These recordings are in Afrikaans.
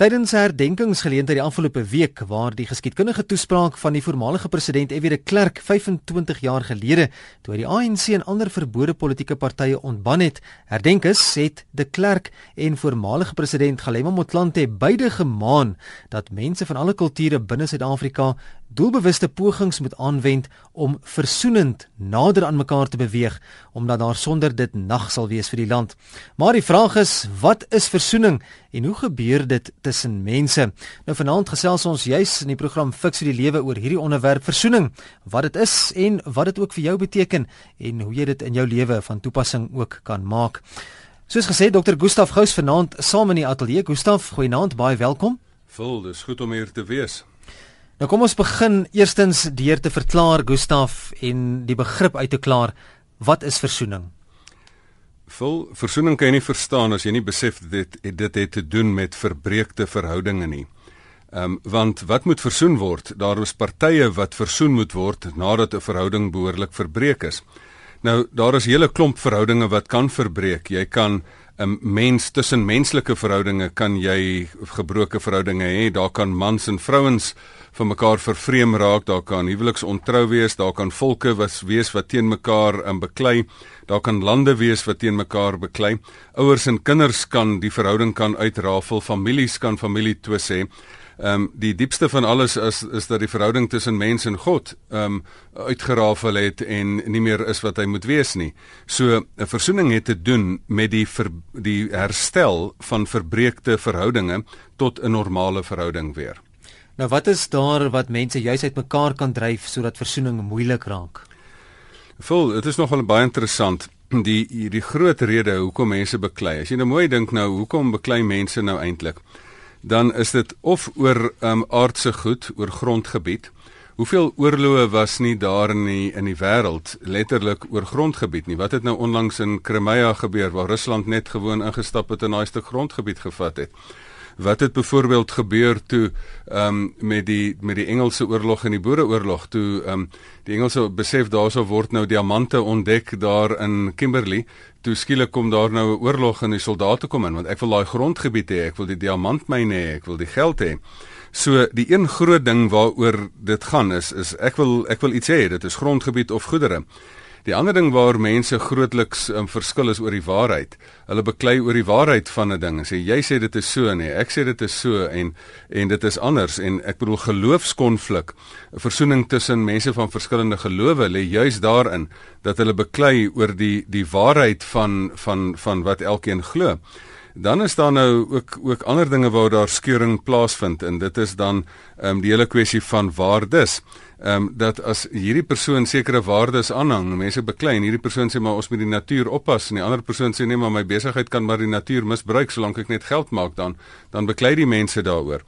Tydens 'n herdenkingsgeleentheid die afgelope week waar die geskiedkundige toespraak van die voormalige president F.W. de Klerk 25 jaar gelede toe hy die ANC en ander verbode politieke partye ontban het, herdenk is, het de Klerk en voormalige president Galema Motlanthe beide gemaan dat mense van alle kulture binne Suid-Afrika doelbewuste pogings moet aanwend om versoenend nader aan mekaar te beweeg omdat daar sonder dit nag sal wees vir die land. Maar die vraag is, wat is versoening en hoe gebeur dit tussen mense? Nou vanaand gesels ons juis in die program Fix vir die lewe oor hierdie onderwerp versoening, wat dit is en wat dit ook vir jou beteken en hoe jy dit in jou lewe van toepassing ook kan maak. Soos gesê, Dr. Gustaf Gous vanaand saam in die ateljee. Gustaf, goeienaand, baie welkom. Vol, dis goed om hier te wees. Nou kom ons begin eerstens deur te verklaar Gustaf en die begrip uit te klaar. Wat is versoening? Vol versoening kan jy nie verstaan as jy nie besef dit dit het te doen met verbreekte verhoudinge nie. Ehm um, want wat moet versoen word? Daar is partye wat versoen moet word nadat 'n verhouding behoorlik verbreek is. Nou daar is hele klomp verhoudinge wat kan verbreek. Jy kan 'n mens tussen menslike verhoudinge kan jy gebroke verhoudinge hê. Daar kan mans en vrouens van mekaar vervreem raak, daar kan huweliks ontrou wees, daar kan volke was wees wat teen mekaar in beklei, daar kan lande wees wat teen mekaar beklei. Ouers en kinders kan die verhouding kan uitrafel, families kan familie twis hê. Ehm um, die diepste van alles is is dat die verhouding tussen mens en God ehm um, uitgerafel het en nie meer is wat hy moet wees nie. So 'n versoening het te doen met die ver, die herstel van verbreekte verhoudinge tot 'n normale verhouding weer. Nou wat is daar wat mense juis uitmekaar kan dryf sodat versoening moeilik raak? Vol, dit is nogal baie interessant. Die die groot rede hoekom mense beklei. As jy nou mooi dink nou, hoekom beklei mense nou eintlik? Dan is dit of oor um, aardse goed, oor grondgebied. Hoeveel oorloë was nie daar in die, in die wêreld letterlik oor grondgebied nie? Wat het nou onlangs in Crimea gebeur waar Rusland net gewoon ingestap het en daai stuk grondgebied gevat het? Wat het byvoorbeeld gebeur toe ehm um, met die met die Engelse oorlog en die Boereoorlog? Toe ehm um, die Engelse besef daarso word nou diamante ontdek daar in Kimberley. Toe skielik kom daar nou 'n oorlog en die soldate kom in want ek wil daai grondgebied hê ek wil die diamantmyne hê ek wil die geld hê. So die een groot ding waaroor dit gaan is is ek wil ek wil iets hê dit is grondgebied of goedere Die ander ding waar mense grootliks um, verskil is oor die waarheid. Hulle beklei oor die waarheid van 'n ding en sê jy sê dit is so nee, ek sê dit is so en en dit is anders en ek bedoel geloofskonflik, 'n versoening tussen mense van verskillende gelowe lê juis daarin dat hulle beklei oor die die waarheid van van van wat elkeen glo. Dan is daar nou ook ook ander dinge waar daar skeuring plaasvind en dit is dan ehm um, die hele kwessie van waardes ehm um, dat as hierdie persoon sekere waardes aanhang, mense beklei en hierdie persoon sê maar ons moet die natuur oppas en die ander persoon sê nee maar my besigheid kan maar die natuur misbruik solank ek net geld maak dan dan beklei die mense daaroor.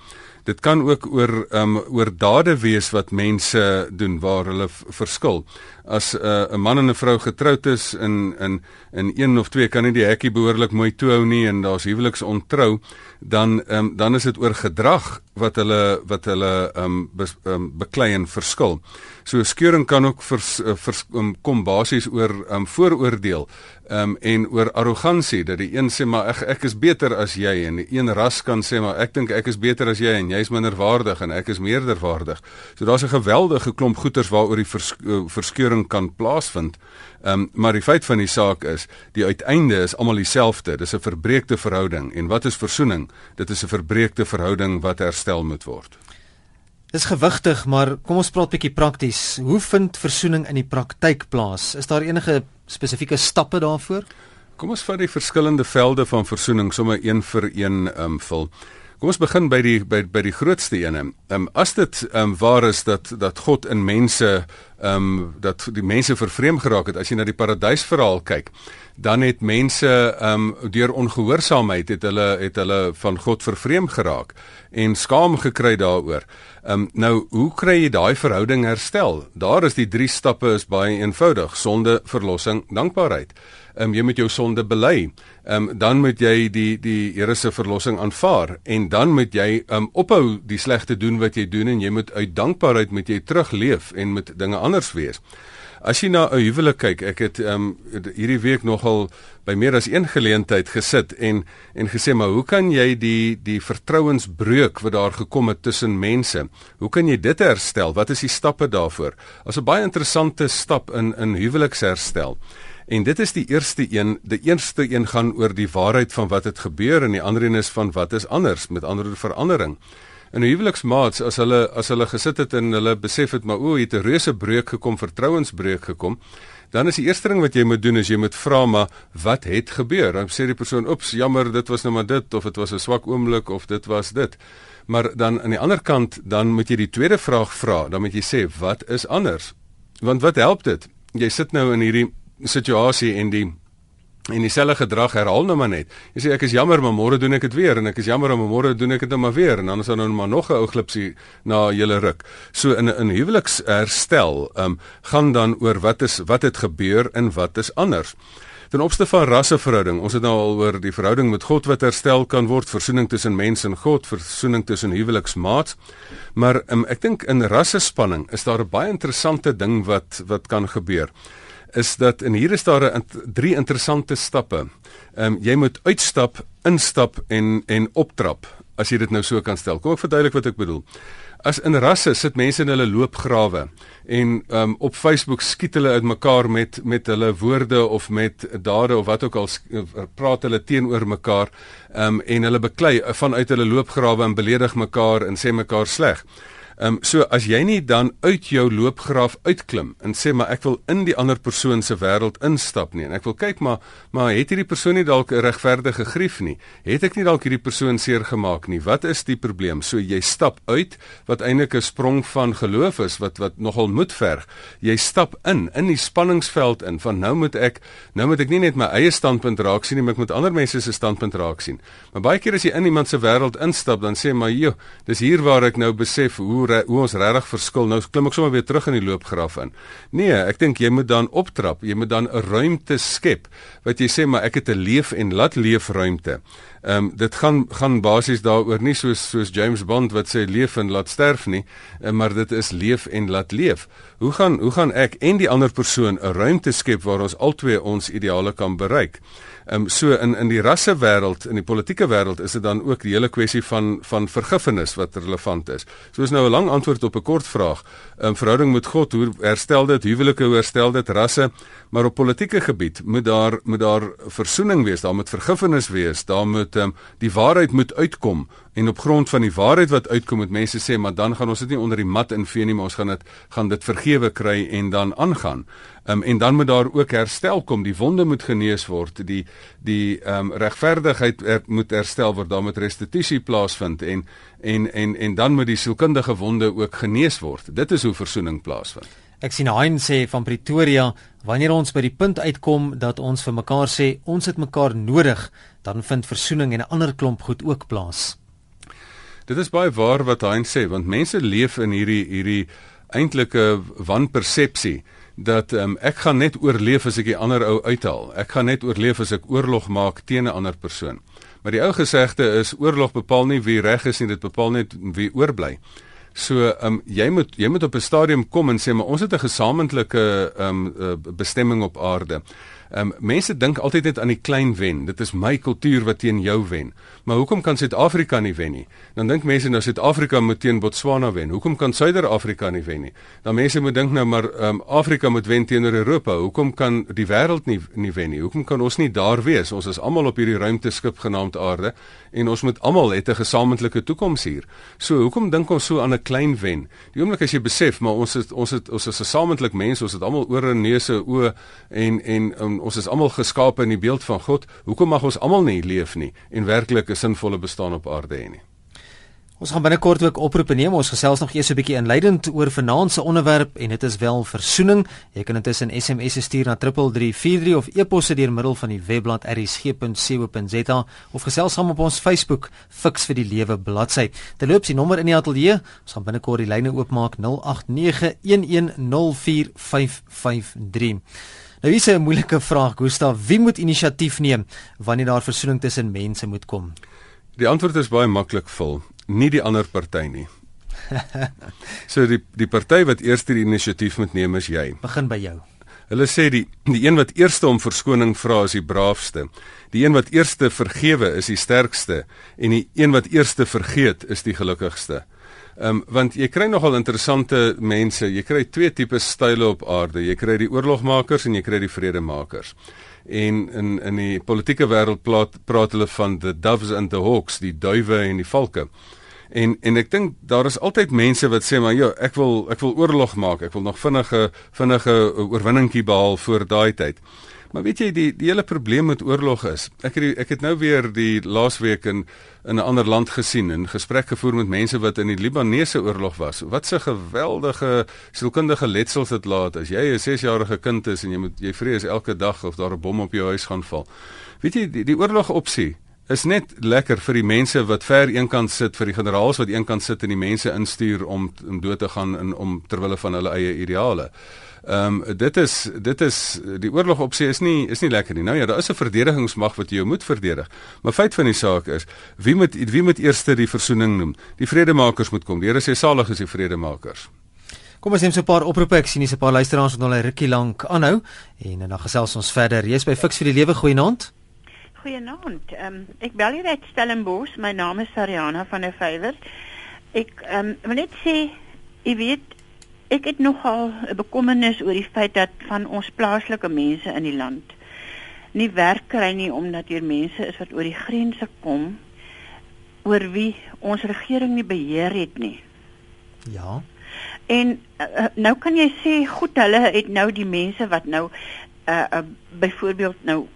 Dit kan ook oor ehm um, oor dade wees wat mense doen waar hulle verskil. As 'n uh, man en 'n vrou getroud is in in in een of twee kan nie die hekkie behoorlik mooi toehou nie en daar's huweliks ontrou, dan um, dan is dit oor gedrag wat hulle wat hulle um, be, um, beklei en verskil. So skeuring kan ook vers, uh, vers, um, kom basies oor um, vooroordeel um, en oor arrogansie dat die een sê maar ek ek is beter as jy en die een ras kan sê maar ek dink ek is beter as jy en jy's minderwaardig en ek is meerderwaardig. So daar's 'n geweldige klomp goeters waaroor die vers, uh, verskeuring kan plaasvind. Um, maar die feit van die saak is die uiteinde is almal dieselfde. Dis 'n verbreekte verhouding en wat is versoening? Dit is 'n verbreekte verhouding wat herstel moet word. Dis gewigtig, maar kom ons praat bietjie prakties. Hoe vind versoening in die praktyk plaas? Is daar enige spesifieke stappe daarvoor? Kom ons vat die verskillende velde van versoening sommer een vir een um vul. Kom ons begin by die by by die grootste ene. Um as dit um waar is dat dat God in mense um dat die mense vervreem geraak het as jy na die paradysverhaal kyk, dan het mense um deur ongehoorsaamheid het hulle het hulle van God vervreem geraak en skaam gekry daaroor. Um nou, hoe kry jy daai verhouding herstel? Daar is die drie stappe is baie eenvoudig: sonde, verlossing, dankbaarheid. Um jy moet jou sonde bely. Um dan moet jy die die Here se verlossing aanvaar en dan moet jy um ophou die slegte doen wat jy doen en jy moet uit dankbaarheid met jy terugleef en met dinge anders wees. As jy na 'n huwelik kyk, ek het um, hierdie week nogal by meer as een geleentheid gesit en en gesê maar hoe kan jy die die vertrouensbreuk wat daar gekom het tussen mense, hoe kan jy dit herstel? Wat is die stappe daarvoor? As 'n baie interessante stap in in huweliksherstel. En dit is die eerste een, die eerste een gaan oor die waarheid van wat het gebeur en die ander een is van wat is anders, met ander woorde verandering. En huweliksmaats as hulle as hulle gesit het en hulle besef het maar o, hier het 'n reuse breuk gekom, vertrouensbreuk gekom, dan is die eerste ding wat jy moet doen is jy moet vra maar wat het gebeur? Dan sê die persoon, "Oeps, jammer, dit was nou maar dit of dit was 'n swak oomblik of dit was dit." Maar dan aan die ander kant, dan moet jy die tweede vraag vra. Dan moet jy sê, "Wat is anders?" Want wat help dit? Jy sit nou in hierdie situasie en die en dieselfde gedrag herhaal nou maar net. Jy sê ek is jammer, maar môre doen ek dit weer en ek is jammer, maar môre doen ek dit nou maar weer en dan is daar nou maar nog 'n ou glipsie na julle ruk. So in 'n huweliks herstel, ehm um, gaan dan oor wat is wat het gebeur en wat is anders. Ten opsigte van rasseverhouding, ons het nou al oor die verhouding met God wat herstel kan word, versoening tussen mens en God, versoening tussen huweliksmaats. Maar um, ek dink in rassespanning is daar 'n baie interessante ding wat wat kan gebeur is dat en hier is daar 'n drie interessante stappe. Ehm um, jy moet uitstap, instap en en optrap as jy dit nou so kan stel. Kom ek verduidelik wat ek bedoel. As in rasse sit mense in hulle loopgrawe en um, op Facebook skiet hulle uitmekaar met met hulle woorde of met dade of wat ook al praat hulle teenoor mekaar um, en hulle beklei vanuit hulle loopgrawe en beledig mekaar en sê mekaar sleg. Ehm um, so as jy nie dan uit jou loopgraaf uitklim en sê maar ek wil in die ander persoon se wêreld instap nie en ek wil kyk maar maar het hierdie persoon nie dalk 'n regverdige grief nie? Het ek nie dalk hierdie persoon seer gemaak nie? Wat is die probleem? So jy stap uit wat eintlik 'n sprong van geloof is wat wat nogal moed verg. Jy stap in in die spanningsveld in van nou moet ek nou moet ek nie net my eie standpunt raak sien nie, maar ek moet ander mense se standpunt raak sien. Maar baie keer as jy in iemand se wêreld instap, dan sê maar, "Jo, dis hier waar ek nou besef hoe hoe ons regtig verskil. Nou klim ek sommer weer terug in die loopgraaf in. Nee, ek dink jy moet dan optrap. Jy moet dan 'n ruimte skep wat jy sê maar ek het 'n leef en laat leef ruimte. Ehm um, dit gaan gaan basies daaroor nie soos soos James Bond wat sê leef en laat sterf nie, uh, maar dit is leef en laat leef. Hoe gaan hoe gaan ek en die ander persoon 'n ruimte skep waar ons albei ons ideale kan bereik? Ehm um, so in in die rasse wêreld, in die politieke wêreld is dit dan ook die hele kwessie van van vergifnis wat relevant is. So is nou 'n lang antwoord op 'n kort vraag. Ehm um, verhouding met God, hoe herstel dit huwelike, hoe herstel dit rasse? Maar op politieke gebied moet daar moet daar versoening wees, daar moet vergifnis wees, daar moet ehm um, die waarheid moet uitkom en op grond van die waarheid wat uitkom met mense sê maar dan gaan ons dit nie onder die mat invee nie maar ons gaan dit gaan dit vergewe kry en dan aangaan. Ehm um, en dan moet daar ook herstel kom. Die wonde moet genees word. Die die ehm um, regverdigheid er, moet herstel word. Daar moet restituisie plaasvind en en en en dan moet die sielkundige wonde ook genees word. Dit is hoe verzoening plaasvind. Ek sien Hein sê van Pretoria, wanneer ons by die punt uitkom dat ons vir mekaar sê ons het mekaar nodig, dan vind verzoening en 'n ander klomp goed ook plaas. Dit is baie waar wat Hein sê, want mense leef in hierdie hierdie eintlike wanpersepsie dat um, ek gaan net oorleef as ek die ander ou uithaal. Ek gaan net oorleef as ek oorlog maak teen 'n ander persoon. Maar die ou gesegde is oorlog bepaal nie wie reg is nie, dit bepaal net wie oorbly. So, ehm um, jy moet jy moet op 'n stadium kom en sê maar ons het 'n gesamentlike ehm um, bestemming op aarde. Ehm um, mense dink altyd net aan die klein wen. Dit is my kultuur wat teen jou wen. Maar hoekom kan Suid-Afrika nie wen nie? Dan dink mense nou Suid-Afrika moet teen Botswana wen. Hoekom kan Suider-Afrika nie wen nie? Dan mense moet dink nou maar ehm um, Afrika moet wen teenoor Europa. Hoekom kan die wêreld nie nie wen nie? Hoekom kan ons nie daar wees? Ons is almal op hierdie ruimteskip genaamd Aarde en ons moet almal het 'n gesamentlike toekoms hier. So hoekom dink ons so aan 'n klein wen? Die oomblik as jy besef maar ons is ons het ons is 'n gesamentlik mens, ons het almal ore, neuse, oë en en um, ons is almal geskape in die beeld van God. Hoekom mag ons almal nie leef nie en werklik 'n sinvolle bestaan op aarde hê nie? Ons gaan binnekort ook oproepe neem. Ons gesels nog eers 'n bietjie inleidend oor vanaand se onderwerp en dit is wel versoening. Jy kan intussen SMS stuur na 3343 of e-posse deur middel van die webblad rsg.co.za of gesels saam op ons Facebook Fix vir die Lewe bladsy. Terloops, die nommer in die ateljee, ons gaan binnekort die lyne oopmaak 0891104553. Nou hier is 'n moeilike vraag, Gustaf. Wie moet inisiatief neem wanneer daar versoening tussen mense moet kom? Die antwoord is baie maklik, vol. Nie die ander party nie. so die die party wat eers die inisiatief moet neem is jy. Begin by jou. Hulle sê die die een wat eerste om verskoning vra is die braafste. Die een wat eerste vergewe is die sterkste en die een wat eerste vergeet is die gelukkigste. Ehm um, want jy kry nogal interessante mense. Jy kry twee tipe style op aarde. Jy kry die oorlogmakers en jy kry die vredemakers. En in in die politieke wêreld praat praat hulle van the doves and the hawks, die duwe en die valke. En en ek dink daar is altyd mense wat sê maar ja, ek wil ek wil oorlog maak. Ek wil nog vinnige vinnige oorwinningkie behaal voor daai tyd. Maar weet jy die die hele probleem met oorlog is. Ek het die, ek het nou weer die laasweek in in 'n ander land gesien en gesprek gevoer met mense wat in die Libanese oorlog was. Wat 'n geweldige sielkundige letsels dit laat as jy 'n 6-jarige kind is en jy moet jy vrees elke dag of daar 'n bom op jou huis gaan val. Weet jy die die oorlog opsie is net lekker vir die mense wat ver eenkant sit vir die generaals wat eenkant sit en die mense instuur om om dood te gaan in om ter wille van hulle eie ideale. Ehm um, dit is dit is die oorlog op see is nie is nie lekker nie. Nou ja, daar is 'n verdedigingsmag wat jy jou moet verdedig. Maar feit van die saak is, wie moet wie moet eers die versoening noem? Die vredemakers moet kom. Die Here sê salig is die vredemakers. Kom ons neem so 'n paar oproepe. Ek sien hier's 'n paar luisteraars wat al 'n rukkie lank aanhou en dan gesels ons verder. Jy's by Fix vir die Lewe goeienaand. Goeienaand. Ehm um, ek bel hier uit Stellenbosch. My naam is Sariana van der Vyver. Ek ehm um, wil net sê, jy weet ek het nogal 'n bekommernis oor die feit dat van ons plaaslike mense in die land nie werk kry nie omdat hier mense is wat oor die grense kom oor wie ons regering nie beheer het nie. Ja. En uh, nou kan jy sê goed hulle het nou die mense wat nou uh, uh byvoorbeeld nou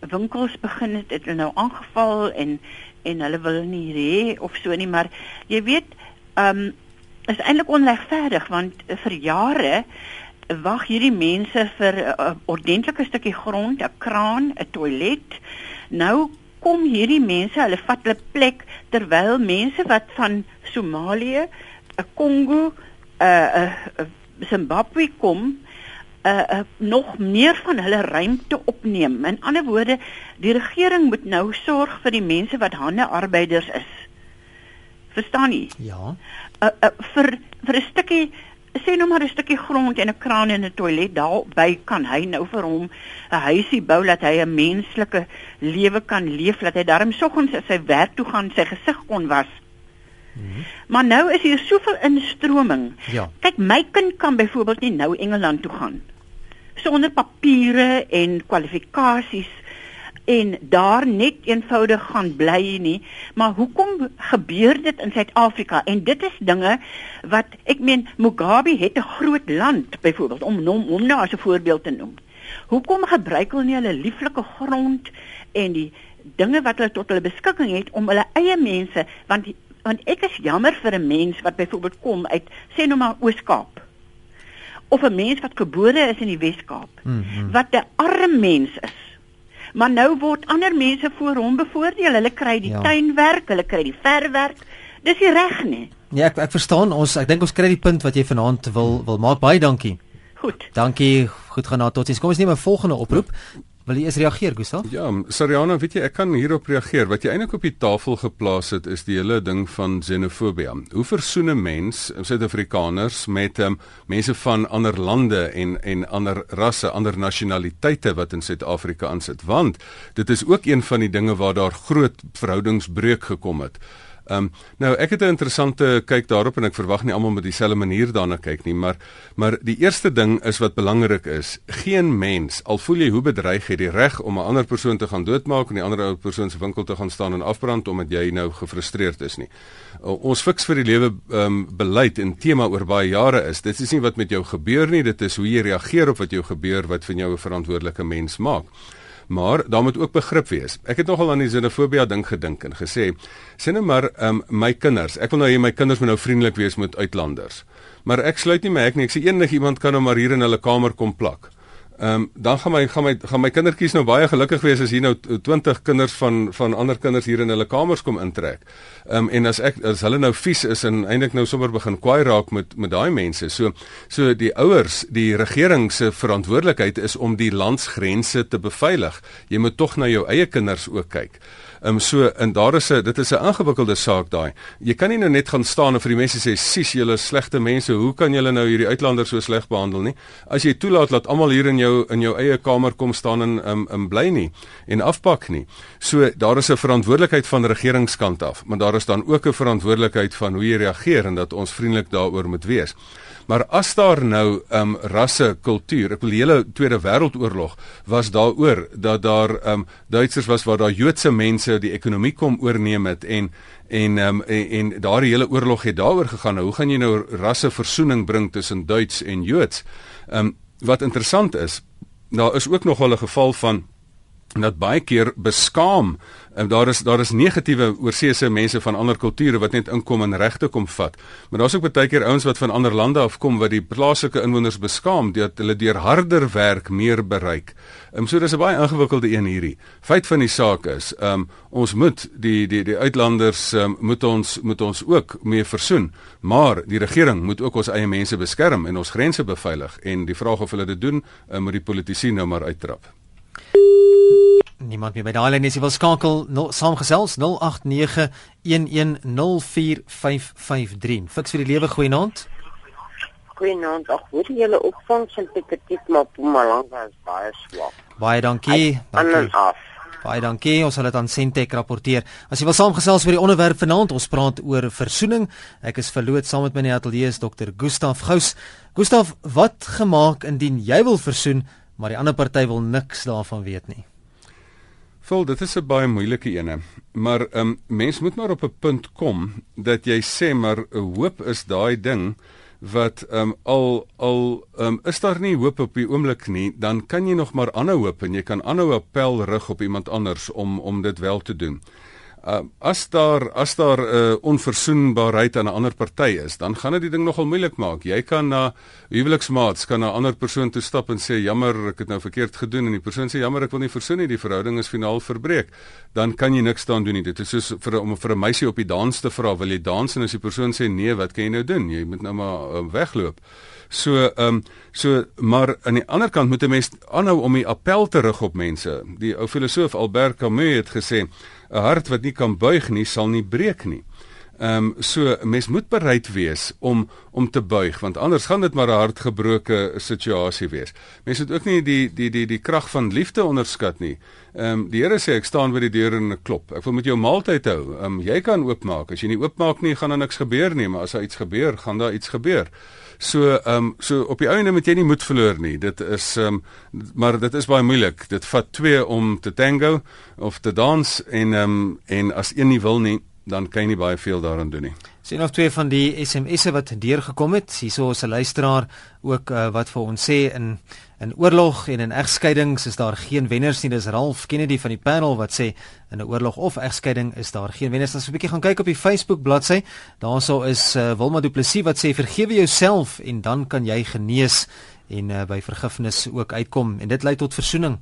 winkels begin het, het hulle nou aangeval en en hulle wil nie hê of so nie maar jy weet um is eintlik onregverdig want vir jare wag hierdie mense vir 'n uh, ordentlike stukkie grond, 'n kraan, 'n toilet. Nou kom hierdie mense, hulle vat hulle plek terwyl mense wat van Somalië, Kongo, 'n uh, uh, Zimbabwe kom, uh, uh, nog meer van hulle ruimte opneem. In ander woorde, die regering moet nou sorg vir die mense wat hande arbeiders is. Verstaan jy? Ja uh, uh, vir vir 'n stukkie sê nou maar 'n stukkie grond en 'n kraan en 'n toilet daarby kan hy nou vir hom 'n huisie bou dat hy 'n menslike lewe kan leef dat hy darm soggens sy werk toe gaan sy gesig kon was. Mm -hmm. Maar nou is hier soveel instroming. Ja. Kyk, my kind kan byvoorbeeld nie nou Engeland toe gaan sonder papiere en kwalifikasies en daar net eenvoudig gaan bly nie. Maar hoekom gebeur dit in Suid-Afrika? En dit is dinge wat ek meen Mugabe het 'n groot land byvoorbeeld om hom om nou as 'n voorbeeld te noem. Hoekom gebruik hulle nie hulle lieflike grond en die dinge wat hulle tot hulle beskikking het om hulle eie mense want want ek is jammer vir 'n mens wat byvoorbeeld kom uit sê nou maar Oos-Kaap of 'n mens wat gebore is in die Wes-Kaap mm -hmm. wat 'n arm mens is Maar nou word ander mense voor hom bevoordeel. Hulle kry die ja. tuinwerk, hulle kry die verwerk. Dis nie reg nie. Ja, ek ek verstaan ons. Ek dink ons kry die punt wat jy vanaand wil wil maak. Baie dankie. Goed. Dankie. Goed gaan na totsiens. Kom ons neem 'n volgende oproep. Wil jy eers reageer, Gustaf? Ja, Sariana, weet jy, ek kan hierop reageer. Wat jy eintlik op die tafel geplaas het, is die hele ding van xenofobie. Hoe versoen 'n mens, Suid-Afrikaners, met um, mense van ander lande en en ander rasse, ander nasionaliteite wat in Suid-Afrika aansit? Want dit is ook een van die dinge waar daar groot verhoudingsbreuk gekom het. Ehm um, nou ek het 'n interessante kyk daarop en ek verwag nie almal met dieselfde manier daarna kyk nie, maar maar die eerste ding is wat belangrik is, geen mens, al voel jy hoe bedreig jy die reg om 'n ander persoon te gaan doodmaak en die ander ou persoon se winkel te gaan staan en afbrand omdat jy nou gefrustreerd is nie. Uh, ons fiks vir die lewe ehm um, beleid en tema oor baie jare is, dit is nie wat met jou gebeur nie, dit is hoe jy reageer op wat jou gebeur wat van jou 'n verantwoordelike mens maak. Maar daar moet ook begrip wees. Ek het nogal aan die xenofobia ding gedink en gesê, sê net maar um, my kinders, ek wil nou hê my kinders moet nou vriendelik wees met uitlanders. Maar ek sluit nie my ek nie. Ek sê enigiemand kan nou maar hier in hulle kamer kom plak. Ehm um, dan gaan my gaan my gaan my kindertjies nou baie gelukkig wees as hier nou 20 kinders van van ander kinders hier in hulle kamers kom intrek. Ehm um, en as ek as hulle nou vies is en eintlik nou sommer begin kwaai raak met met daai mense. So so die ouers, die regering se verantwoordelikheid is om die landsgrense te beveilig. Jy moet tog na jou eie kinders ook kyk. Ehm um, so en daar is 'n dit is 'n ingewikkelde saak daai. Jy kan nie nou net gaan staan en vir die mense sê sis julle slegte mense, hoe kan julle nou hierdie uitlanders so sleg behandel nie? As jy toelaat dat almal hier in jou in jou eie kamer kom staan en um, in bly nie en afpak nie. So daar is 'n verantwoordelikheid van regeringskant af, maar daar is dan ook 'n verantwoordelikheid van hoe jy reageer en dat ons vriendelik daaroor moet wees. Maar as daar nou um rasse kultuur, ek wil hele Tweede Wêreldoorlog was daaroor dat daar um Duitsers was waar daar Joodse mense die ekonomie kom oorneem het en en um en, en daardie hele oorlog het daaroor gegaan. Nou, hoe gaan jy nou rasse versoening bring tussen Duits en Joods? Um wat interessant is, daar is ook nog wel 'n geval van dat baie keer beskaam en daar is daar is negatiewe oorseese mense van ander kulture wat net inkom en regte kom vat. Maar daar's ook baie keer ouens wat van ander lande afkom wat die plaaslike inwoners beskaam dat hulle deur harder werk meer bereik. Ehm so dis 'n baie ingewikkelde een hierdie. Feit van die saak is, ehm um, ons moet die die die uitlanders um, moet ons moet ons ook mee versoen, maar die regering moet ook ons eie mense beskerm en ons grense beveilig en die vraag of hulle dit doen, um, moet die politici nou maar uittrap. Niemand meer by daai lyn is. Jy wil skakel no, saamgesels 0891104553. Fiks vir die lewe goeie naand. Goeie naand. Ag, hoor jy julle opvangs en petitief maar Mpumalanga is baie swak. Baie dankie. dankie. Baie dankie. Ons sal dit aan Sentek rapporteer. As jy wil saamgesels oor die onderwerp vanaand, ons praat oor versoening. Ek is verloot saam met my in die ateljee is Dr. Gustaf Gous. Gustaf, wat gemaak indien jy wil versoen, maar die ander party wil niks daarvan weet nie? Vol, dit is 'n baie moeilike ene. Maar ehm um, mens moet maar op 'n punt kom dat jy sê maar 'n hoop is daai ding wat ehm um, al al ehm um, is daar nie hoop op die oomblik nie, dan kan jy nog maar aanhou hoop en jy kan aanhou appel rig op iemand anders om om dit wel te doen. Uh, as daar as daar 'n uh, onverzoenbaarheid aan 'n ander party is, dan gaan dit die ding nogal moeilik maak. Jy kan na huweliksmaats kan na 'n ander persoon toe stap en sê jammer, ek het nou verkeerd gedoen en die persoon sê jammer, ek wil nie versoen nie, die verhouding is finaal verbreek. Dan kan jy niks daan doen nie. Dit is soos vir om vir 'n meisie op die dans te vra, wil jy dans en as die persoon sê nee, wat kan jy nou doen? Jy moet nou maar uh, wegloop. So ehm um, so maar aan die ander kant moet 'n mens aanhou om die appel te rig op mense. Die ou filosoof Albert Camus het gesê 'n hart wat nie kan buig nie, sal nie breek nie. Ehm um, so mens moet bereid wees om om te buig want anders gaan dit maar 'n hartgebroke situasie wees. Mens moet ook nie die die die die krag van liefde onderskat nie. Ehm um, die Here sê ek staan by die deur en ek klop. Ek wil met jou maaltyd hou. Ehm um, jy kan oopmaak. As jy nie oopmaak nie, gaan daar niks gebeur nie, maar as daar iets gebeur, gaan daar iets gebeur. So ehm um, so op die einde moet jy nie moed verloor nie. Dit is ehm um, maar dit is baie moeilik. Dit vat twee om te tango of te dans en ehm um, en as een nie wil nie, dan kan jy nie baie veel daaraan doen nie. Sien of twee van die SMS'e wat deurgekom het. Hierso is 'n luisteraar ook uh, wat vir ons sê in in oorlog en in egskeidings is daar geen wenners nie. Dis Ralph Kennedy van die panel wat sê in 'n oorlog of egskeiding is daar geen wenners. As jy 'n bietjie gaan kyk op die Facebook bladsy, daarso is uh, Wilma Du Plessis wat sê vergewe jouself en dan kan jy genees en uh, by vergifnis ook uitkom en dit lei tot verzoening.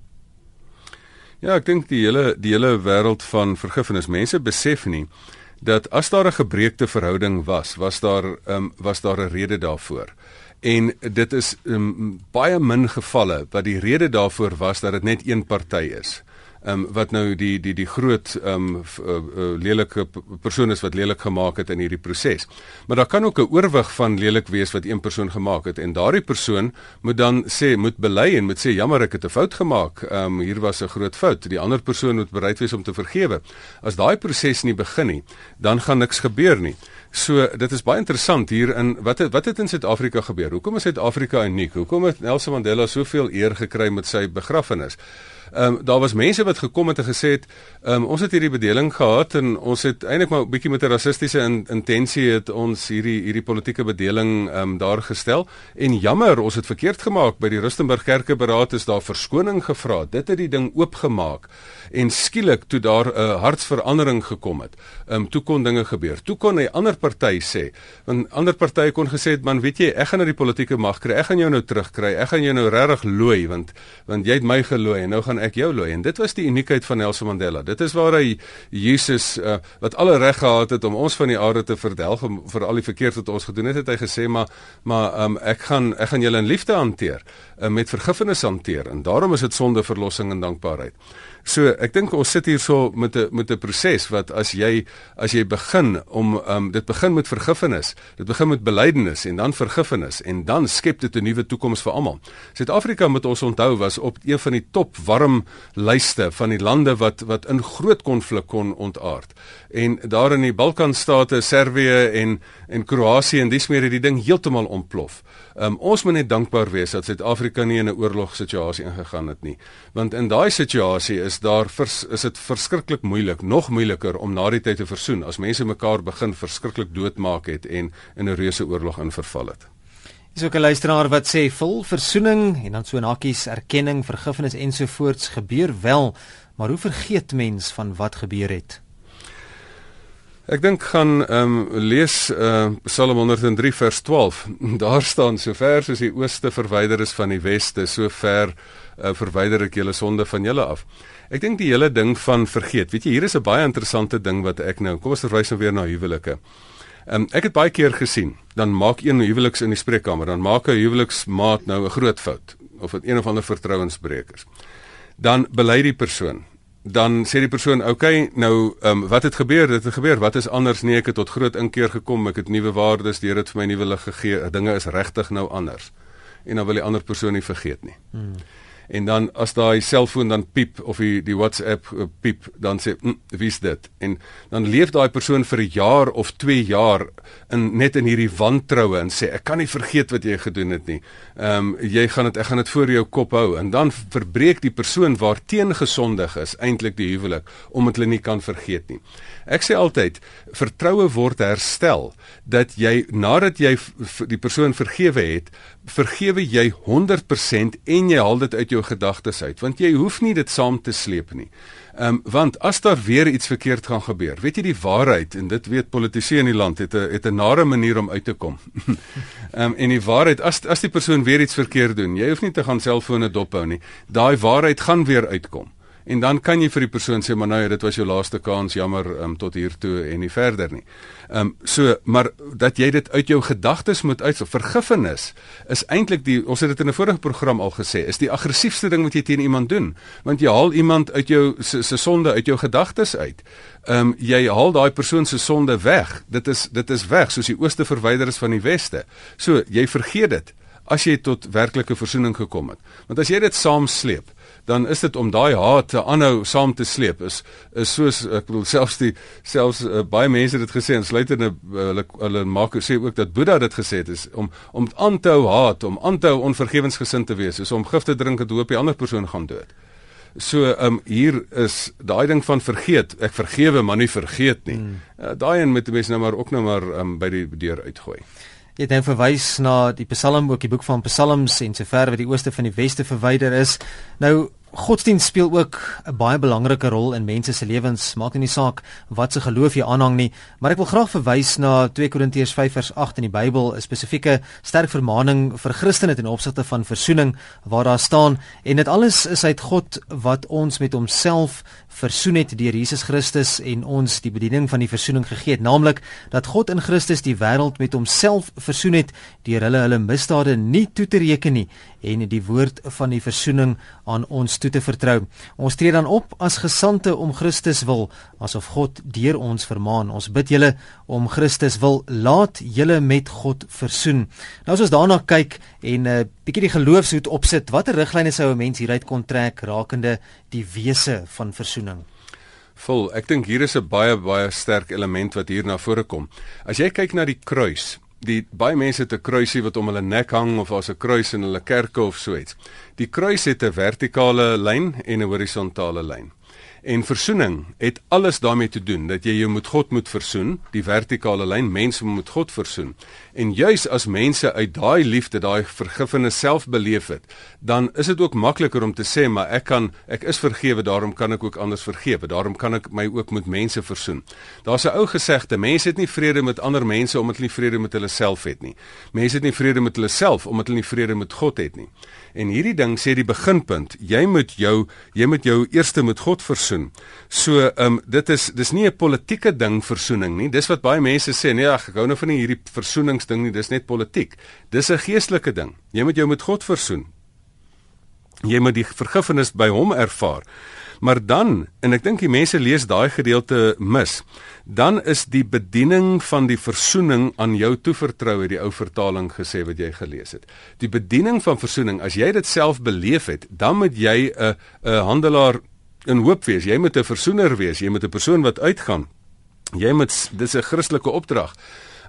Ja, ek dink die hele die hele wêreld van vergifnis mense besef nie dat as daar 'n gebreekte verhouding was, was daar um, was daar 'n rede daarvoor. En dit is um, baie min gevalle wat die rede daarvoor was dat dit net een party is um, wat nou die die die groot um uh, uh, lelike persoon is wat lelik gemaak het in hierdie proses. Maar daar kan ook 'n oorwig van lelik wees wat een persoon gemaak het en daardie persoon moet dan sê moet bely en moet sê jammer ek het 'n fout gemaak. Um hier was 'n groot fout. Die ander persoon moet bereid wees om te vergewe. As daai proses nie begin nie, dan gaan niks gebeur nie. So dit is baie interessant hier in wat het, wat het in Suid-Afrika gebeur? Hoekom is Suid-Afrika uniek? Hoekom het Nelson Mandela soveel eer gekry met sy begrafnis? Ehm um, daar was mense wat gekom het en gesê het, ehm um, ons het hierdie bedeling gehad en ons het eintlik maar 'n bietjie met 'n rassistiese in, intensie het ons hierdie hierdie politieke bedeling ehm um, daar gestel en jammer, ons het verkeerd gemaak by die Rustenburg Kerkeberaad is daar verskoning gevra. Dit het die ding oopgemaak en skielik toe daar 'n uh, hartsverandering gekom het. Ehm um, toe kon dinge gebeur. Toe kon 'n ander party sê, want ander partye kon gesê het, man, weet jy, ek gaan na die politieke mag kry. Ek gaan jou nou terugkry. Ek gaan jou nou regtig looi want want jy het my gelooi en nou gaan ek jou looi. En dit was die uniekheid van Nelson Mandela. Dit is waar hy Jesus uh, wat alle reg gehad het om ons van die aarde te verdelg vir al die verkeerd wat ons gedoen het, het hy gesê, maar maar um, ek gaan ek gaan julle in liefde hanteer, uh, met vergifnis hanteer en daarom is dit sonde verlossing en dankbaarheid. So ek dink ons sit hier so met 'n met 'n proses wat as jy as jy begin om um, dit begin met vergifnis, dit begin met belydenis en dan vergifnis en dan skep dit 'n nuwe toekoms vir almal. Suid-Afrika moet ons onthou was op een van die top warm lyste van die lande wat wat in groot konflik kon ontaard. En daar in die Balkanstate, Servië en en Kroasie en dis meer het die ding heeltemal ontplof. Um, ons moet net dankbaar wees dat Suid-Afrika nie in 'n oorlogssituasie ingegaan het nie. Want in daai situasie is daar vers, is dit verskriklik moeilik, nog moeiliker om na die tyd te versoen as mense mekaar begin verskriklik doodmaak het en in 'n reuse oorlog in verval het. Dis ook 'n luisteraar wat sê vol versoening en dan so nakies erkenning, vergifnis ensovoorts gebeur wel, maar hoe vergeet mens van wat gebeur het? Ek dink gaan ehm um, lees uh, Psalm 103 vers 12. Daar staan sover soos die ooste verwyder is van die weste, sover uh, verwyder ek julle sonde van julle af. Ek dink die hele ding van vergeet. Weet jy, hier is 'n baie interessante ding wat ek nou. Kom ons verwys nou weer na huwelike. Ehm um, ek het baie keer gesien, dan maak een huweliks in die spreekkamer, dan maak 'n huweliksmaat nou 'n groot fout of 'n of ander vertrouensbreekers. Dan bely die persoon dan sê die persoon, "Oké, okay, nou, ehm um, wat het gebeur? Dit het gebeur. Wat is anders? Nee, ek het tot groot inkeer gekom. Ek het nuwe waardes, die Here het vir my nuwe lig gegee. Dinge is regtig nou anders." En dan wil die ander persoon nie vergeet nie. Hmm en dan as daai selfoon dan piep of die die WhatsApp uh, piep dan sê hm, wie's dit en dan leef daai persoon vir 'n jaar of 2 jaar in net in hierdie wantroue en sê ek kan nie vergeet wat jy gedoen het nie. Ehm um, jy gaan dit ek gaan dit voor jou kop hou en dan verbreek die persoon waarteen gesondig is eintlik die huwelik omdat hulle nie kan vergeet nie. Ek sê altyd vertroue word herstel dat jy nadat jy die persoon vergewe het vergewe jy 100% en jy haal dit uit jou gedagtes uit want jy hoef nie dit saam te sleep nie. Ehm um, want as daar weer iets verkeerd gaan gebeur, weet jy die waarheid en dit weet politici in die land het 'n het 'n nare manier om uit te kom. Ehm um, en die waarheid as as die persoon weer iets verkeerd doen, jy hoef nie te gaan selfone dophou nie. Daai waarheid gaan weer uitkom. En dan kan jy vir die persoon sê maar nou dit was jou laaste kans, jammer um, tot hier toe en nie verder nie. Ehm um, so maar dat jy dit uit jou gedagtes moet uit vergifnis is eintlik die ons het dit in 'n vorige program al gesê, is die aggressiefste ding wat jy teen iemand doen, want jy haal iemand uit jou se, se sonde uit jou gedagtes uit. Ehm um, jy haal daai persoon se sonde weg. Dit is dit is weg soos die ooste verwyder is van die weste. So jy vergeet dit as jy tot werklike verzoening gekom het. Want as jy dit saamsleep dan is dit om daai haat te aanhou saam te sleep is is soos ek bedoel selfs die selfs uh, baie mense het dit gesê en sluitende uh, hulle hulle maak sê ook dat Boeddha dit gesê het is om om aan te hou haat om aan te hou onvergewensgesind te wees is om gif te drink en hoop die ander persoon gaan dood. So ehm um, hier is daai ding van vergeet ek vergewe maar nie vergeet nie. Hmm. Uh, daai en met die mense nou maar ook nou maar um, by die deur uitgooi. Jy het nou verwys na die Psalm ook die boek van Psalms en sover wat die ooste van die weste verwyder is. Nou Godsdienst speel ook 'n baie belangrike rol in mense se lewens. Maak nie saak wat se geloof jy aanhang nie, maar ek wil graag verwys na 2 Korintiërs 5 vers 8 in die Bybel, 'n spesifieke sterk vermaaning vir Christene ten opsigte van versoening waar daar staan en dit alles is uit God wat ons met homself versoen het deur Jesus Christus en ons die bediening van die versoening gegee het, naamlik dat God in Christus die wêreld met homself versoen het deur hulle hulle misdade nie toe te reken nie en die woord van die versoening aan ons toe te vertrou. Ons tree dan op as gesande om Christus wil, asof God deur ons vermaan. Ons bid julle om Christus wil, laat julle met God versoen. Nou as ons daarna kyk en 'n uh, bietjie die geloofshoed opsit, watter riglyne sou 'n mens hieruit kon trek rakende die wese van versoening? Vol, ek dink hier is 'n baie baie sterk element wat hier na vore kom. As jy kyk na die kruis, die baie mense het 'n kruisie wat om hulle nek hang of as 'n kruis in hulle kerke of so iets. Die kruis het 'n vertikale lyn en 'n horisontale lyn. En versoening het alles daarmee te doen dat jy jou met God moet versoen, die vertikale lyn, mense moet God versoen. En juis as mense uit daai liefde, daai vergifnis self beleef het, dan is dit ook makliker om te sê, maar ek kan ek is vergewe, daarom kan ek ook anders vergewe. Daarom kan ek my ook met mense versoen. Daar's 'n ou gesegde, mense het nie vrede met ander mense omdat hulle nie vrede met hulle self het nie. Mense het nie vrede met hulle self omdat hulle nie vrede met God het nie. En hierdie ding sê die beginpunt, jy moet jou jy moet jou eerste met God versoen. So, ehm um, dit is dis nie 'n politieke ding versoening nie. Dis wat baie mense sê, nee, ag, ek hou nou van hierdie versoeningsding nie, dis net politiek. Dis 'n geestelike ding. Jy moet jou met God versoen. Jy moet die vergifnis by hom ervaar. Maar dan, en ek dink die mense lees daai gedeelte mis, dan is die bediening van die versoening aan jou toevertrou het die ou vertaling gesê wat jy gelees het. Die bediening van versoening, as jy dit self beleef het, dan moet jy 'n 'n handelaar in hoop wees. Jy moet 'n versoener wees. Jy moet 'n persoon wat uitgaan. Jy moet dis 'n Christelike opdrag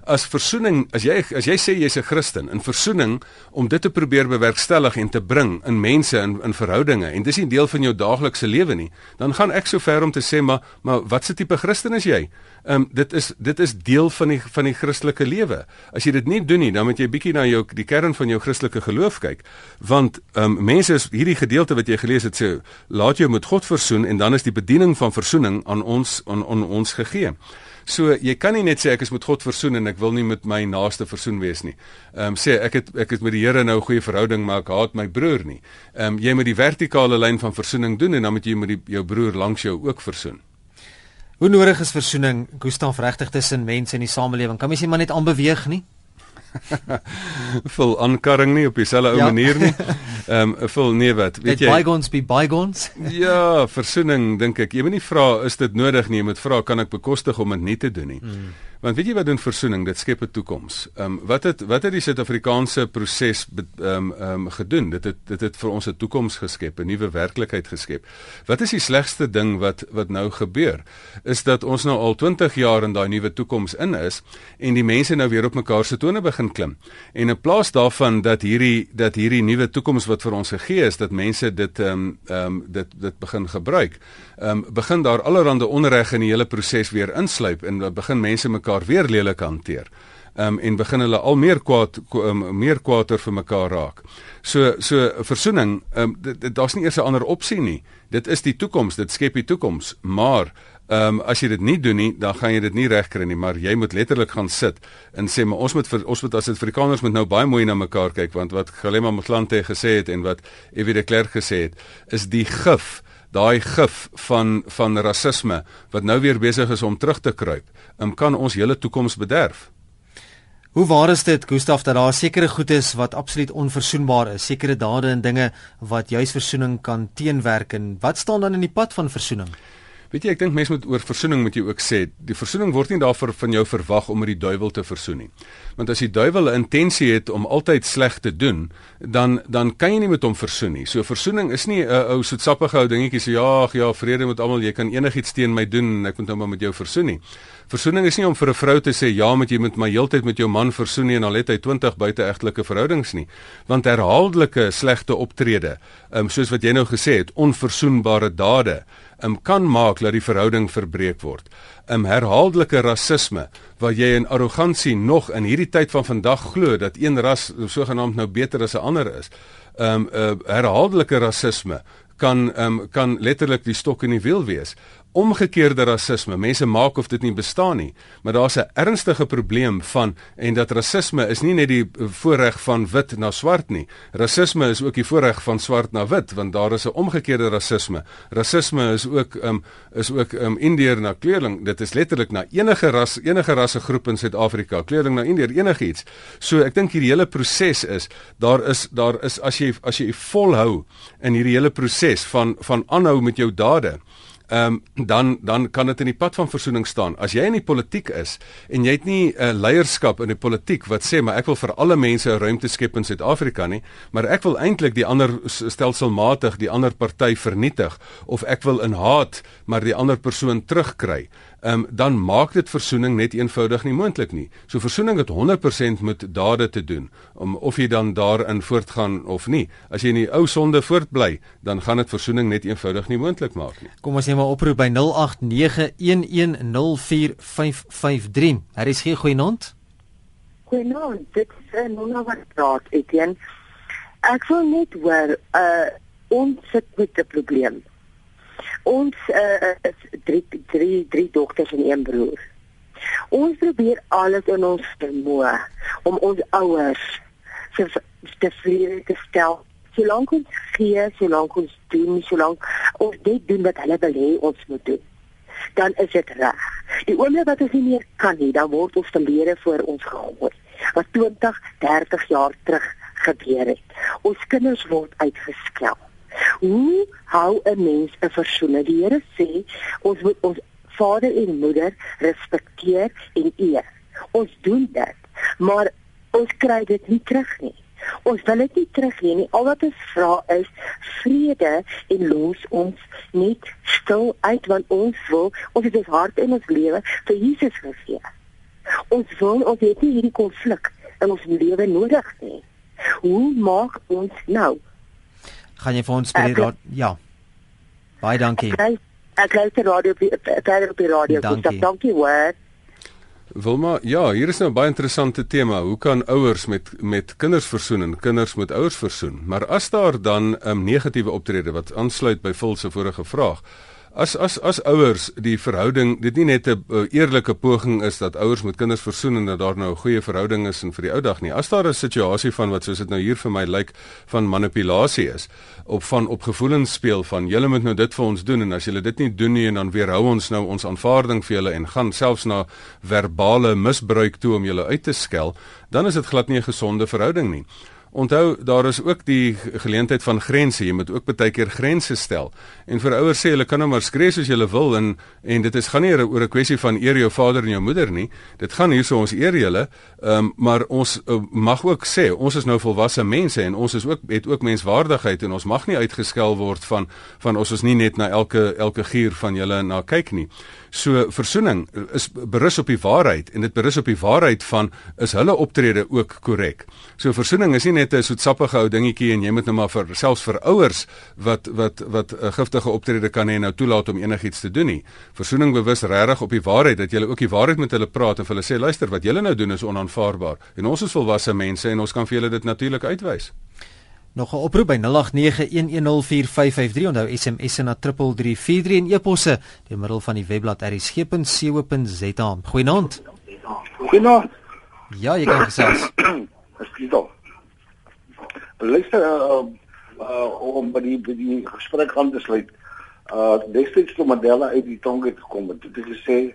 as versoening as jy as jy sê jy's 'n Christen in versoening om dit te probeer bewerkstellig en te bring in mense in in verhoudinge en dis nie deel van jou daaglikse lewe nie dan gaan ek so ver om te sê maar maar wat se tipe Christen is jy? Ehm um, dit is dit is deel van die van die Christelike lewe. As jy dit nie doen nie dan moet jy bietjie na jou die kern van jou Christelike geloof kyk want ehm um, mense is hierdie gedeelte wat jy gelees het sê laat jou met God versoen en dan is die bediening van versoening aan ons aan, aan ons gegee. So jy kan nie net sê ek is met God versoen en ek wil nie met my naaste versoen wees nie. Ehm um, sê ek het ek het met die Here nou 'n goeie verhouding maar ek haat my broer nie. Ehm um, jy moet die vertikale lyn van versoening doen en dan moet jy met die, jou broer langs jou ook versoen. Hoe nodig is versoening, Gustaf, regtig tussen mense in die samelewing? Kan mens nie maar net aanbeweeg nie? vol aankarring nie op dieselfde ou ja. manier nie. Ehm um, vol nee wat, weet jy? Bygones be bygones. ja, versoening dink ek. Jy moet nie vra is dit nodig nie, jy moet vra kan ek bekostig om dit nie te doen nie. Hmm. Want weet jy wat doen versoening? Dit skep 'n toekoms. Ehm um, wat het wat het die Suid-Afrikaanse proses ehm um, ehm um, gedoen? Dit het dit het vir ons 'n toekoms geskep, 'n nuwe werklikheid geskep. Wat is die slegste ding wat wat nou gebeur? Is dat ons nou al 20 jaar in daai nuwe toekoms in is en die mense nou weer op mekaar se tone begin klim. En in plaas daarvan dat hierdie dat hierdie nuwe toekoms wat vir ons gegee is, dat mense dit ehm um, ehm um, dit dit begin gebruik ehm um, begin daar allerlei onreg in die hele proses weer insluip en begin mense mekaar weer lelik hanteer. Ehm um, en begin hulle al meer kwaad um, meer kwaader vir mekaar raak. So so versoening, ehm um, daar's nie eers 'n ander opsie nie. Dit is die toekoms, dit skep die toekoms, maar Ehm um, as jy dit nie doen nie, dan gaan jy dit nie regkry nie, maar jy moet letterlik gaan sit en sê maar ons moet vir ons moet as Afrikaners moet nou baie mooi na mekaar kyk want wat Galema Motlanthe gesê het en wat Evie de Klerk gesê het, is die gif daai gif van van rasisme wat nou weer besig is om terug te kruip, um, kan ons hele toekoms bederf. Hoe waar is dit Gustaf dat daar sekere goed is wat absoluut onverzoenbaar is, sekere dade en dinge wat juis verzoening kan teenwerk en wat staan dan in die pad van verzoening? Weet jy, ek dink mense moet oor versoening moet jy ook sê, die versoening word nie daarvoor van jou verwag om met die duiwel te versoen nie. Want as die duiwel 'n intensie het om altyd sleg te doen, dan dan kan jy nie met hom versoen nie. So versoening is nie 'n ou soetsappige ou dingetjie so ja, ja, vrede met almal, jy kan enigiets teen my doen en ek moet nou maar met jou versoen nie. Versoening is nie om vir 'n vrou te sê ja, moet jy met my heeltyd met jou man versoen nie en al het hy 20 buiteegtelike verhoudings nie. Want herhaaldelike slegte optrede, um, soos wat jy nou gesê het, onversoenbare dade um, kan maak dat die verhouding verbreek word. 'n um, Herhaaldelike rasisme waar jy in arrogansie nog in hierdie tyd van vandag glo dat een ras sogenaamd nou beter as 'n ander is. 'n um, uh, Herhaaldelike rasisme kan um, kan letterlik die stok in die wiel wees omgekeerde rasisme. Mense maak of dit nie bestaan nie, maar daar's 'n ernstige probleem van en dat rasisme is nie net die voorreg van wit na swart nie. Rasisme is ook die voorreg van swart na wit, want daar is 'n omgekeerde rasisme. Rasisme is ook um is ook um indeer na kleurling. Dit is letterlik na enige ras, enige rassegroep in Suid-Afrika, kleurling na indeer, enigiets. So ek dink hierdie hele proses is daar is daar is as jy as jy volhou in hierdie hele proses van van aanhou met jou dade ehm um, dan dan kan dit in die pad van versoening staan. As jy in die politiek is en jy het nie 'n uh, leierskap in die politiek wat sê maar ek wil vir alle mense 'n ruimte skep in Suid-Afrika nie, maar ek wil eintlik die ander stelselmatig die ander party vernietig of ek wil in haat maar die ander persoon terugkry um, dan maak dit versoening net eenvoudig nie moontlik nie. So versoening het 100% met dade te doen om of jy dan daarin voortgaan of nie. As jy in die ou sonde voortbly, dan gaan dit versoening net eenvoudig nie moontlik maak nie. Kom ons neem maar oproep by 0891104553. Daar is hier goeienaand. Goeienaand, dit is 'n uh, wat praat, Etienne. Ek wil net hoor, uh ons sit met 'n probleem. Ons uh, is drie drie drie dogters en een broer. Ons probeer alles in ons vermoë om ons ouers se tevrede te stel. Solank ons gee, solank ons doen, solank ons dit doen wat hulle wil hê ons moet doen, dan is dit reg. Die oomblik wat ons nie meer kan nie, dan word ons verlede voor ons gegooi. Wat 20, 30 jaar terug gebeur het. Ons kinders word uitgeskel. Hoe hou 'n mens 'n versoening? Die Here sê ons moet ons vader en moeder respekteer en eer. Ons doen dit, maar ons kry dit nie terug nie. Ons wil dit nie terug hê nie. Al wat ons vra is vrede en los ons net stil uit want ons wil ons het ons hart en ons lewe vir Jesus gegee. Ons wil ons het nie hierdie konflik in ons lewe nodig nie. Hoe maak ons nou? Gaan jy vir ons by die radio ja. Baie dankie. Ek luister radio verder op die radio dankie, dankie hoor. Wilma, ja, hier is nou 'n baie interessante tema. Hoe kan ouers met met kinders versoen en kinders met ouers versoen? Maar as daar dan 'n um, negatiewe optrede wat aansluit by Vul se vorige vraag, As as as ouers die verhouding dit nie net 'n uh, eerlike poging is dat ouers met kinders versoen en dat daar nou 'n goeie verhouding is en vir die ou dag nie. As daar 'n situasie van wat soos dit nou hier vir my lyk van manipulasie is op van op gevoelens speel van julle moet nou dit vir ons doen en as julle dit nie doen nie en dan weerhou ons nou ons aanvaarding vir julle en gaan selfs na verbale misbruik toe om julle uit te skel, dan is dit glad nie 'n gesonde verhouding nie. Onthou, daar is ook die geleentheid van grense. Jy moet ook baie keer grense stel. En vir ouers sê hulle kan nou maar skree soos hulle wil en en dit is gaan nie oor 'n kwessie van eer jou vader en jou moeder nie. Dit gaan hierso ons eer julle. Um, maar ons uh, mag ook sê ons is nou volwasse mense en ons is ook het ook menswaardigheid en ons mag nie uitgeskel word van van ons is nie net na elke elke gier van julle na kyk nie. So versoening is berus op die waarheid en dit berus op die waarheid van is hulle optrede ook korrek. So versoening is nie net 'n soetsappige ou dingetjie en jy moet nou maar vir selfs vir ouers wat wat wat 'n giftige optrede kan hê nou toelaat om enigiets te doen nie. Versoening bewus regtig op die waarheid dat jy ook die waarheid met hulle praat en vir hulle sê luister wat julle nou doen is onaanvaarbaar en ons is volwasse mense en ons kan vir julle dit natuurlik uitwys. Nog 'n oproep by 0891104553 onthou SMS na 3343 en e-posse deur middel van die webblad erisg.co.za. Goeienaand. Goeienaand. Ja, jy kan gesels. Ekskuus. Luister uh, uh om by die by die gesprek aan te sluit. Uh destyds toe Mandela uit die tronk het gekom het, het hy gesê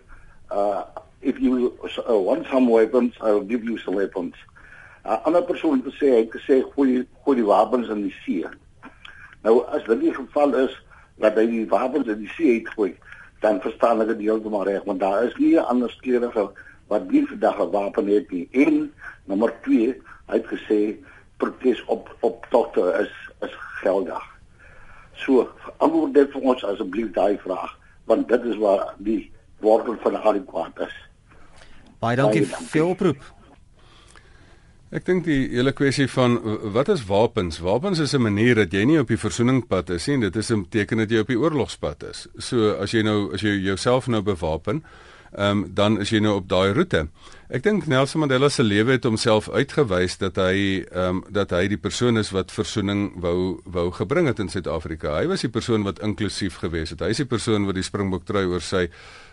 uh if you uh, want some weapons, I'll give you some weapons. 'n ander persoon het gesê hy het gesê gooi gooi die wapens in die see. Nou as dit die geval is dat hy die wapens in die see het gooi, dan verstaan ek dit heeltemal reg, want daar is nie 'n ander skeerige wat nie vandag 'n wapen het nie. En nommer 2, hy het gesê protes op op togte is is geldig. So, antwoord dit vir ons asseblief daai vraag, want dit is waar die wortel van al die kwaad is. Baie dankie vir oproep. Ek dink die hele kwessie van wat is wapens? Wapens is 'n manier dat jy nie op die versoeningspad is nie, dit is 'n teken dat jy op die oorlogspad is. So as jy nou as jy jouself nou bewapen, ehm um, dan is jy nou op daai roete. Ek dink Nelson Mandela se lewe het homself uitgewys dat hy ehm um, dat hy die persoon is wat versoening wou wou gebring het in Suid-Afrika. Hy was die persoon wat inklusief gewees het. Hy is die persoon wat die springbok trui oor sy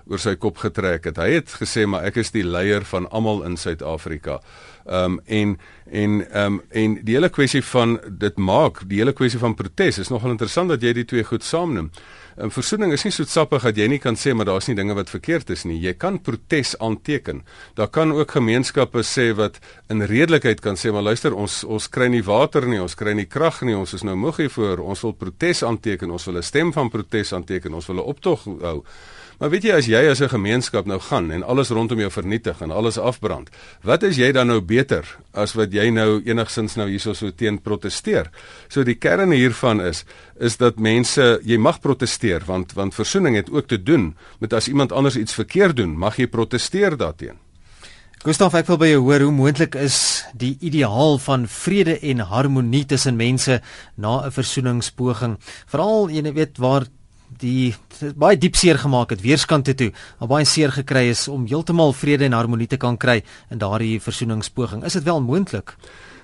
oor sy kop getrek het. Hy het gesê maar ek is die leier van almal in Suid-Afrika. Ehm um, en en ehm um, en die hele kwessie van dit maak, die hele kwessie van protes is nogal interessant dat jy die twee goed saamneem. um, Versoening is nie so sappig dat jy nie kan sê maar daar's nie dinge wat verkeerd is nie. Jy kan protes aanteken. Daar kan ook gemeenskappe sê wat in redelikheid kan sê maar luister ons ons kry nie water nie, ons kry nie krag nie, ons is nou moeg hiervoor. Ons wil protes aanteken, ons wil 'n stem van protes aanteken, ons wil 'n optog hou. Maar weet jy as jy as 'n gemeenskap nou gaan en alles rondom jou vernietig en alles afbrand, wat is jy dan nou beter as wat jy nou enigsins nou hierso so teen proteseer? So die kern hiervan is is dat mense jy mag proteseer want want versoening het ook te doen met as iemand anders iets verkeerd doen, mag jy proteseer daarteenoor. Gustav, ek wil by jou hoor hoe moontlik is die ideaal van vrede en harmonie tussen mense na 'n versoeningspoging, veral jy weet waar die baie diep seer gemaak het weerskante toe, maar baie seer gekry is om heeltemal vrede en harmonie te kan kry in daardie versoeningspoging. Is dit wel moontlik?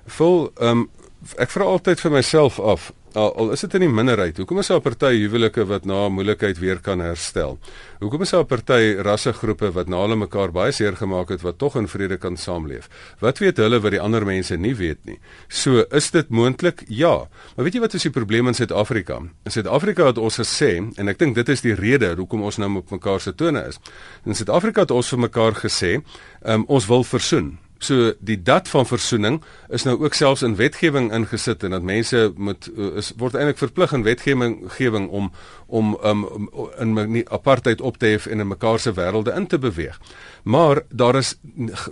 Vol ehm um, ek vra altyd vir myself af, al, al is dit in die minderheid, hoekom is daar party huwelike wat na moeilikheid weer kan herstel? Hoekom is daar party rassegroepe wat na hulle mekaar baie seer gemaak het wat tog in vrede kan saamleef? Wat weet hulle wat die ander mense nie weet nie? So, is dit moontlik? Ja. Maar weet jy wat is die probleem in Suid-Afrika? In Suid-Afrika het ons gesê en ek dink dit is die rede hoekom ons nou op mekaar se tone is. In Suid-Afrika het ons vir mekaar gesê, um, ons wil versoen. So die dat van versoening is nou ook selfs in wetgewing ingesit en dat mense moet is word eintlik verplig in wetgewing gewing om om um, in apartheid op te hef en in mekaar se wêrelde in te beweeg. Maar daar is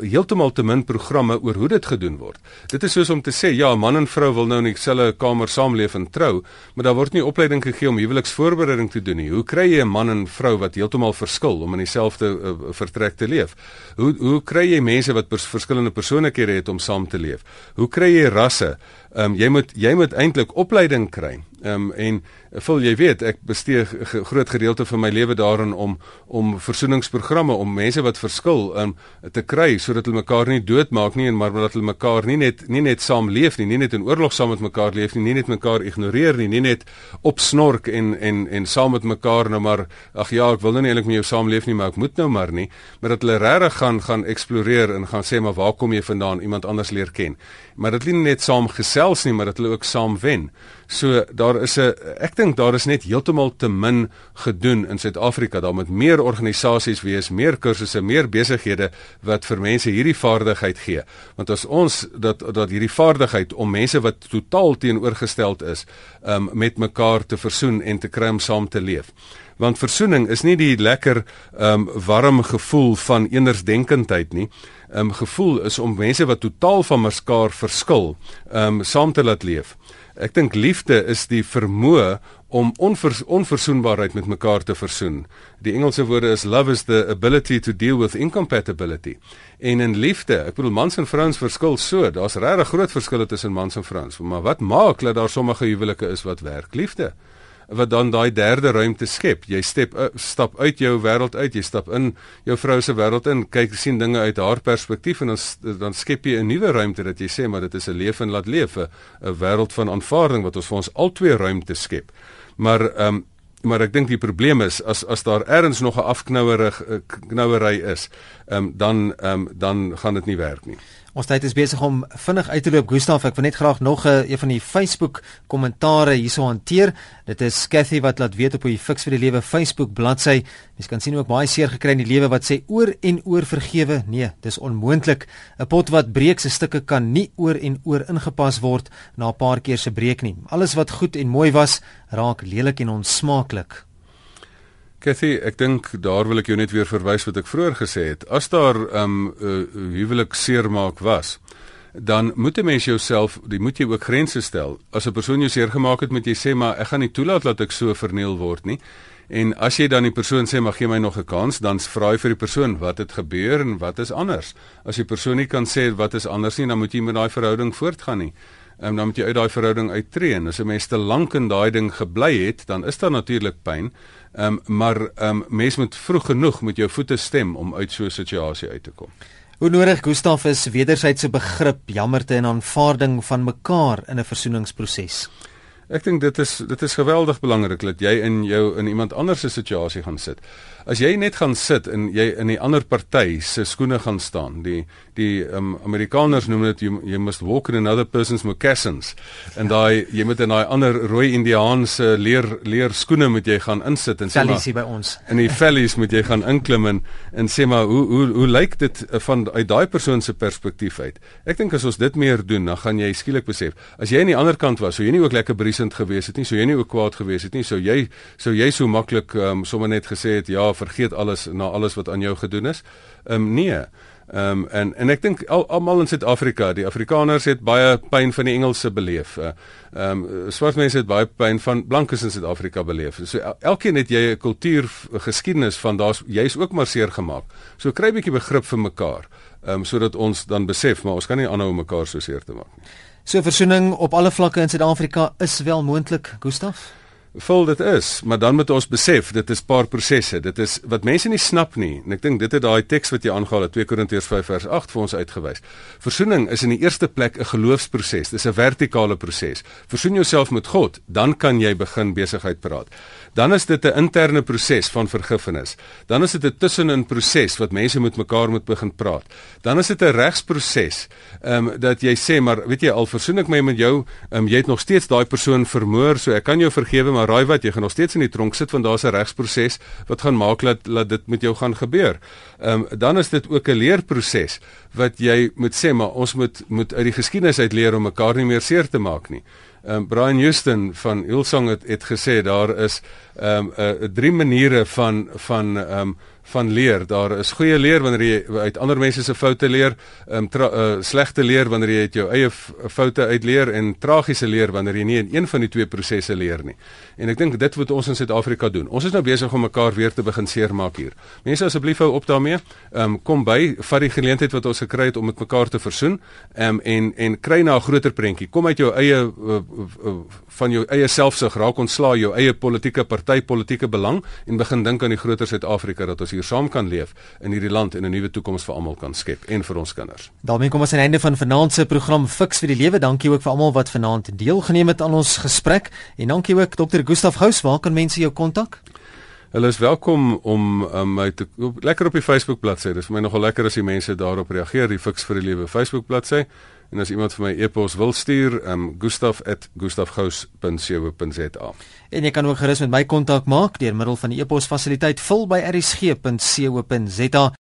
heeltemal te min programme oor hoe dit gedoen word. Dit is soos om te sê ja, man en vrou wil nou in dieselfde kamer saamleef en trou, maar daar word nie opleiding gegee om huweliksvoorbereiding te doen nie. Hoe kry jy 'n man en vrou wat heeltemal verskil om in dieselfde uh, vertrek te leef? Hoe hoe kry jy mense wat pers verskillende persoonlikhede het om saam te leef? Hoe kry jy rasse? Ehm um, jy moet jy moet eintlik opleiding kry. Ehm um, en vul jy weet ek bestee 'n groot gedeelte van my lewe daarin om om versoeningsprogramme om mense wat verskil um, te kry sodat hulle mekaar nie doodmaak nie en maar dat hulle mekaar nie net nie net saam leef nie, nie net in oorlog saam met mekaar leef nie, nie net mekaar ignoreer nie, nie net opsnork en en en saam met mekaar nou maar ag ja, ek wil nou nie eintlik met jou saamleef nie, maar ek moet nou maar nie, maar dat hulle regtig gaan gaan eksploreer en gaan sê maar waar kom jy vandaan, iemand anders leer ken. Maar dit nie net saam gesels nie, maar dat hulle ook saam wen. So daar is 'n ek dink daar is net heeltemal te min gedoen in Suid-Afrika. Daar moet meer organisasies wees, meer kursusse, meer besighede wat vir mense hierdie vaardigheid gee. Want as ons dat dat hierdie vaardigheid om mense wat totaal teenoorgesteld is, um met mekaar te versoen en te kry om saam te leef. Want versoening is nie die lekker um warm gevoel van eenersdenkendheid nie. Um gevoel is om mense wat totaal van mekaar verskil, um saam te laat leef. Ek dink liefde is die vermoë om onvers, onverzoenbaarheid met mekaar te versoen. Die Engelse woorde is love is the ability to deal with incompatibility. En in liefde, ek bedoel mans en vrouens verskil so, daar's regtig groot verskille tussen mans en vrouens, maar wat maak dat daar sommige huwelike is wat werk? Liefde wat dan daai derde ruimte skep. Jy stap uh, stap uit jou wêreld uit, jy stap in jou vrou se wêreld in, kyk sien dinge uit haar perspektief en dan dan skep jy 'n nuwe ruimte dat jy sê maar dit is 'n leef en laat leef, 'n wêreld van aanvaarding wat ons vir ons albei ruimte skep. Maar ehm um, maar ek dink die probleem is as as daar ergens nog 'n afknouerig eh, knouery is, ehm um, dan ehm um, dan gaan dit nie werk nie. Ons tyd is besig om vinnig uit te loop. Gustaf, ek wil net graag nog 'n uh, een van die Facebook kommentare hierso hanteer. Dit is Cathy wat laat weet op die Fix vir die Lewe Facebook bladsy. Jy kan sien ook baie seer gekry in die lewe wat sê oor en oor vergewe. Nee, dis onmoontlik. 'n Pot wat breek se stukke kan nie oor en oor ingepas word na 'n paar keer se breek nie. Alles wat goed en mooi was, raak lelik en onsmaaklik. Kathy, ek dink daar wil ek jou net weer verwys wat ek vroeër gesê het. As daar um 'n uh, huwelik seermaak was, dan moet 'n mens jouself, jy moet jy ook grense stel. As 'n persoon jou seer gemaak het, moet jy sê maar ek gaan nie toelaat dat ek so verniel word nie. En as jy dan die persoon sê maar gee my nog 'n kans, dan vra jy vir die persoon wat het gebeur en wat is anders. As die persoon nie kan sê wat is anders nie, dan moet jy met daai verhouding voortgaan nie um, dan moet jy uit daai verhouding uittreë. As 'n mens te lank in daai ding gebly het, dan is daar natuurlik pyn. Ehm um, maar ehm um, mens moet vroeg genoeg met jou voete stem om uit so 'n situasie uit te kom. Hoe nodig Gustaf is wederwysige begrip, jammerte en aanvaarding van mekaar in 'n versoeningsproses. Ek dink dit is dit is geweldig belangrik dat jy in jou in iemand anders se situasie gaan sit. As jy net gaan sit en jy in die ander party se skoene gaan staan, die die um, Amerikaners noem dit jy, jy must walk in another person's moccasins en daai jy moet in daai ander rooi Indiaanse leer leer skoene moet jy gaan insit en sê maar by ons. In die vellies moet jy gaan inklim en, en sê maar hoe hoe hoe lyk dit van uit daai persoon se perspektief uit? Ek dink as ons dit meer doen, dan gaan jy skielik besef as jy aan die ander kant was, sou jy nie ook lekker by wysend gewees het nie, sou jy nie ook kwaad gewees het nie. Sou jy sou jy so maklik um, sommer net gesê het ja, vergeet alles na alles wat aan jou gedoen is? Ehm um, nee. Ehm um, en en ek dink almal in Suid-Afrika, die Afrikaners het baie pyn van die Engelse beleef. Eh, ehm um, swart mense het baie pyn van blankes in Suid-Afrika beleef. So el elkeen het jy 'n kultuur geskiedenis van daar's jy's ook maar seer gemaak. So kry 'n bietjie begrip vir mekaar. Ehm um, sodat ons dan besef maar ons kan nie aanhou om mekaar so seer te maak nie. So versoening op alle vlakke in Suid-Afrika is wel moontlik, Gustaf? Vol dit is, maar dan moet ons besef dit is paar prosesse. Dit is wat mense nie snap nie. En ek dink dit het daai teks wat jy aangehaal het 2 Korintiërs 5 vers 8 vir ons uitgewys. Versoening is in die eerste plek 'n geloofsproses. Dis 'n vertikale proses. Versoen jouself met God, dan kan jy begin besigheid praat. Dan is dit 'n interne proses van vergifnis. Dan is dit 'n tussenin proses wat mense met mekaar moet begin praat. Dan is dit 'n regsproses. Ehm um, dat jy sê maar weet jy al versoen ek my met jou, ehm um, jy het nog steeds daai persoon vermoor, so ek kan jou vergewe, maar raai wat, jy gaan nog steeds in die tronk sit want daar's 'n regsproses wat gaan maak dat dat dit met jou gaan gebeur. Ehm um, dan is dit ook 'n leerproses wat jy moet sê maar ons moet moet uit die geskiedenis uit leer om mekaar nie meer seer te maak nie. Um, Brian Houston van Hillsong het, het gesê daar is ehm um, uh, drie maniere van van ehm um, van leer. Daar is goeie leer wanneer jy uit ander mense se foute leer, ehm um, uh, slegte leer wanneer jy uit jou eie foute uitleer en tragiese leer wanneer jy nie in een van die twee prosesse leer nie. En ek dink dit moet ons in Suid-Afrika doen. Ons is nou besig om mekaar weer te begin seermaak hier. Mense asseblief hou op daarmee. Ehm um, kom by vat die geleentheid wat ons gekry het om met mekaar te versoen. Ehm um, en en kry na 'n groter prentjie. Kom uit jou eie uh, van jou eie selfsug, raak ontslaa jou eie politieke party, politieke belang en begin dink aan die groter Suid-Afrika dat ons hier saam kan leef in hierdie land en 'n nuwe toekoms vir almal kan skep en vir ons kinders. daarmee kom ons aan die einde van vanaand se program Fix vir die Lewe. Dankie ook vir almal wat vanaand deelgeneem het aan ons gesprek en dankie ook Dr. Gustaf Gous. Waar kan mense jou kontak? Hulle is welkom om um, my te op, lekker op die Facebook bladsy. Dit is vir my nogal lekker as die mense daarop reageer, die Fix vir die Lewe Facebook bladsy. En as iemand vir my e-pos wil stuur, um gustaf@gustafgous.co.za. En jy kan ook gerus met my kontak maak deur middel van die e-pos fasiliteit vul by rsg.co.za.